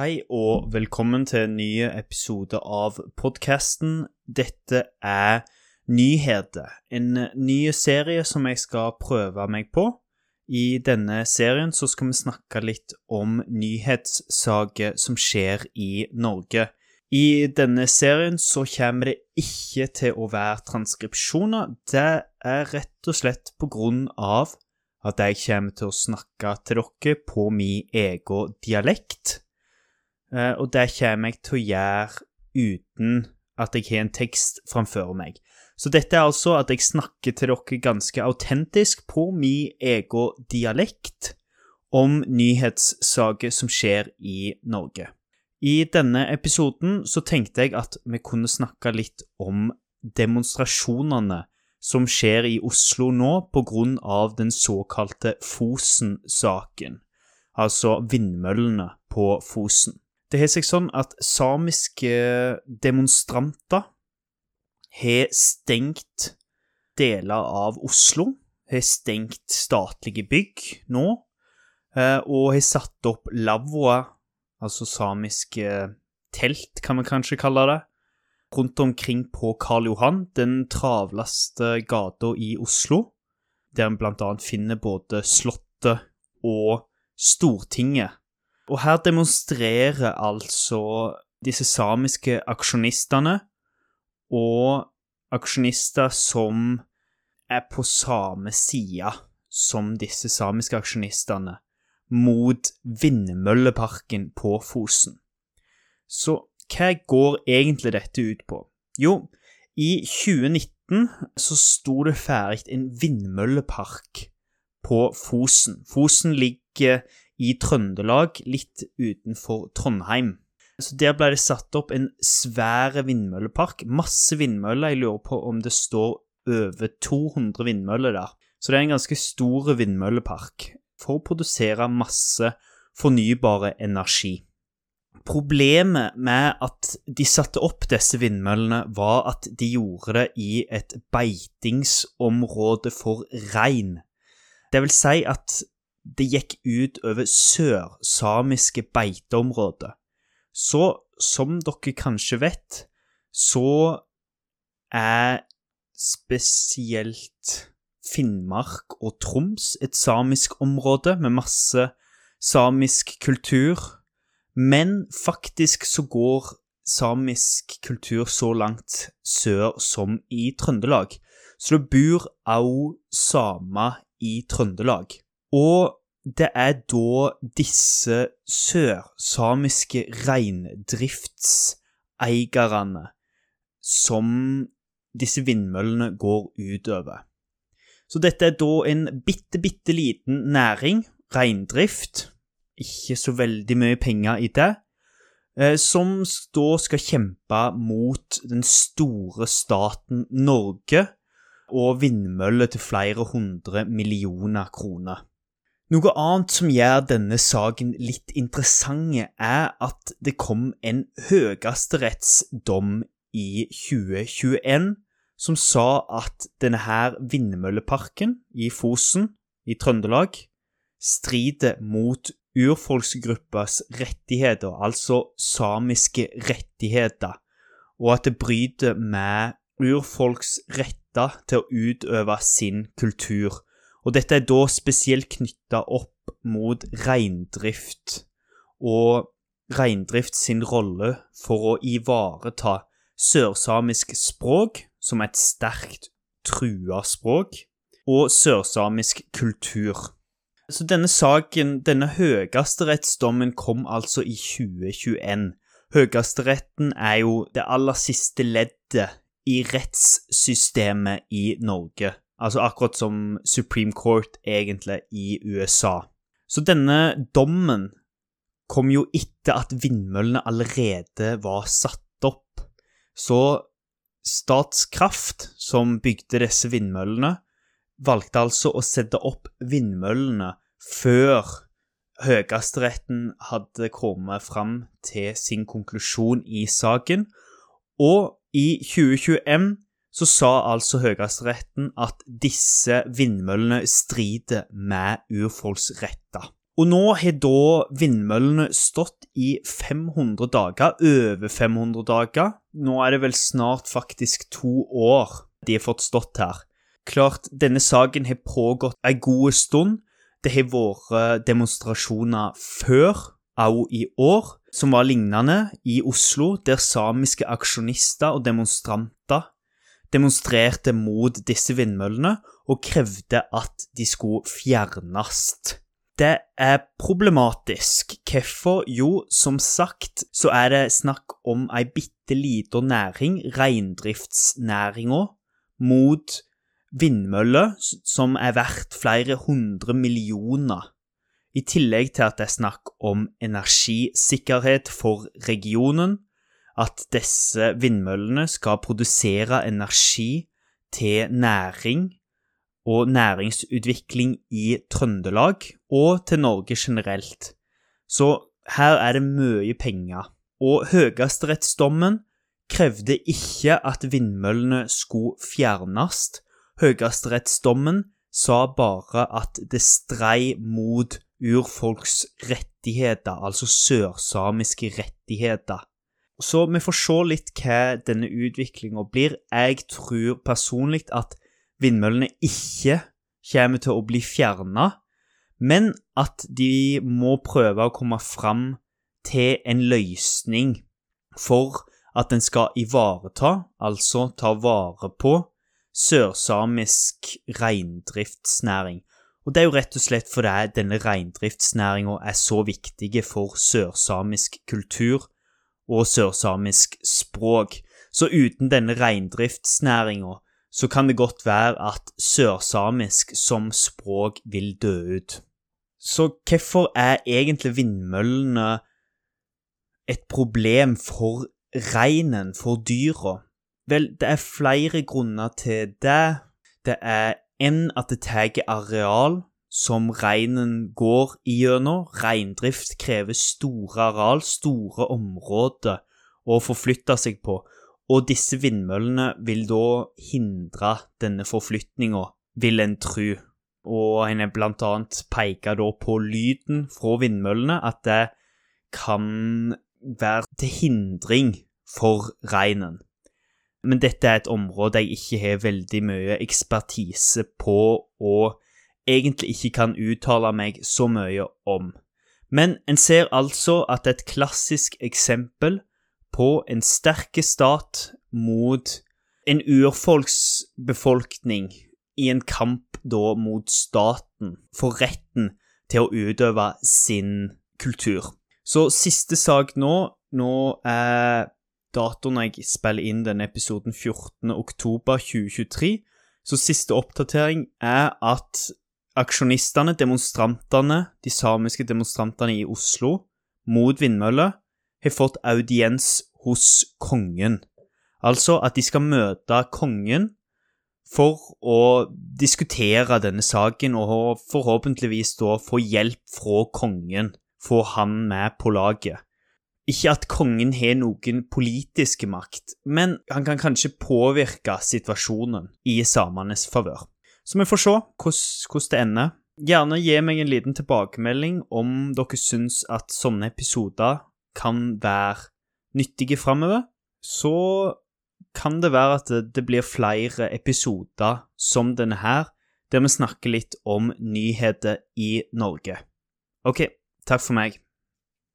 Hei og velkommen til en ny episode av podkasten. Dette er Nyheter, en ny serie som jeg skal prøve meg på. I denne serien så skal vi snakke litt om nyhetssaker som skjer i Norge. I denne serien så kommer det ikke til å være transkripsjoner. Det er rett og slett på grunn av at jeg kommer til å snakke til dere på min egen dialekt. Eh, og det kommer jeg til å gjøre uten at jeg har en tekst framfor meg. Så dette er altså at jeg snakker til dere ganske autentisk på min egen dialekt om nyhetssaker som skjer i Norge. I denne episoden så tenkte jeg at vi kunne snakke litt om demonstrasjonene som skjer i Oslo nå av den såkalte Fosen-saken, altså vindmøllene på Fosen. Det har seg sånn at samiske demonstranter har stengt deler av Oslo, har stengt statlige bygg nå, eh, og har satt opp lavvoer, altså samiske telt, kan man kanskje kalle det, rundt omkring på Karl Johan, den travleste gata i Oslo, der en annet finner både Slottet og Stortinget. Og her demonstrerer altså disse samiske aksjonistene og aksjonister som er på samme side som disse samiske aksjonistene mot vindmølleparken på Fosen. Så hva går egentlig dette ut på? Jo, i 2019 så sto det ferdig en vindmøllepark på Fosen. Fosen ligger i Trøndelag, litt utenfor Trondheim. Så Der ble det satt opp en svær vindmøllepark. Masse vindmøller. Jeg lurer på om det står over 200 vindmøller der. Så det er en ganske stor vindmøllepark for å produsere masse fornybare energi. Problemet med at de satte opp disse vindmøllene, var at de gjorde det i et beitingsområde for rein. Det vil si at det gikk ut over sørsamiske beiteområder. Så som dere kanskje vet, så er spesielt Finnmark og Troms et samisk område med masse samisk kultur. Men faktisk så går samisk kultur så langt sør som i Trøndelag. Så det bor òg samer i Trøndelag. Og det er da disse sørsamiske reindriftseierne som disse vindmøllene går utover. Så dette er da en bitte, bitte liten næring, reindrift, ikke så veldig mye penger i det, eh, som da skal kjempe mot den store staten Norge og vindmøller til flere hundre millioner kroner. Noe annet som gjør denne saken litt interessant, er at det kom en høyesterettsdom i 2021 som sa at denne her vindmølleparken i Fosen i Trøndelag strider mot urfolksgruppas rettigheter, altså samiske rettigheter, og at det bryter med urfolks retter til å utøve sin kultur og dette er da spesielt knytta opp mot reindrift og reindrift sin rolle for å ivareta sørsamisk språk som et sterkt trua språk, og sørsamisk kultur. Så denne saken, denne høyesterettsdommen, kom altså i 2021. Høyesteretten er jo det aller siste leddet i rettssystemet i Norge. Altså akkurat som Supreme Court egentlig i USA. Så denne dommen kom jo etter at vindmøllene allerede var satt opp. Så Statskraft, som bygde disse vindmøllene, valgte altså å sette opp vindmøllene før Høyesteretten hadde kommet fram til sin konklusjon i saken, og i 2021 så sa altså Høyesteretten at disse vindmøllene strider med urfolksretter. Og nå har da vindmøllene stått i 500 dager, over 500 dager. Nå er det vel snart faktisk to år de har fått stått her. Klart, denne saken har pågått en god stund. Det har vært demonstrasjoner før, òg i år, som var lignende, i Oslo, der samiske aksjonister og demonstranter demonstrerte mot disse vindmøllene og krevde at de skulle fjernes. Det er problematisk. Hvorfor? Jo, som sagt så er det snakk om ei bitte lita næring, reindriftsnæringa, mot vindmøller som er verdt flere hundre millioner. I tillegg til at det er snakk om energisikkerhet for regionen, at disse vindmøllene skal produsere energi til næring og næringsutvikling i Trøndelag og til Norge generelt. Så her er det mye penger. Og høyesterettsdommen krevde ikke at vindmøllene skulle fjernes. Høyesterettsdommen sa bare at det strei mot urfolks rettigheter, altså sørsamiske rettigheter. Så vi får se litt hva denne utviklinga blir. Jeg tror personlig at vindmøllene ikke kommer til å bli fjerna, men at de må prøve å komme fram til en løsning for at en skal ivareta, altså ta vare på, sørsamisk reindriftsnæring. Og det er jo rett og slett fordi denne reindriftsnæringa er så viktig for sørsamisk kultur og sørsamisk språk. Så uten denne reindriftsnæringa så kan det godt være at sørsamisk som språk vil dø ut. Så hvorfor er egentlig vindmøllene et problem for reinen, for dyra? Vel, det er flere grunner til det. Det er en at det tar areal som reinen går igjennom. Reindrift krever store areal, store områder å forflytte seg på, og disse vindmøllene vil da hindre denne forflytninga, vil en tru. Og en er blant annet peker da på lyden fra vindmøllene, at det kan være til hindring for reinen. Men dette er et område jeg ikke har veldig mye ekspertise på, og egentlig ikke kan uttale meg så mye om. Men en ser altså at et klassisk eksempel på en sterke stat mot en urfolksbefolkning i en kamp da mot staten for retten til å utøve sin kultur. Så siste sak nå Nå er datoen jeg spiller inn denne episoden 14. oktober 2023. Så siste oppdatering er at aksjonistene, demonstrantene, de samiske demonstrantene i Oslo mot vindmøller, har fått audiens hos kongen. Altså at de skal møte kongen for å diskutere denne saken, og forhåpentligvis da få hjelp fra kongen, få han med på laget. Ikke at kongen har noen politiske makt, men han kan kanskje påvirke situasjonen i samenes favør. Så vi får se hvordan det ender. Gjerne gi meg en liten tilbakemelding om dere syns at sånne episoder kan være nyttige framover. Så kan det være at det, blir flere episoder som denne her, der vi snakker litt om nyheter i Norge. OK, takk for meg.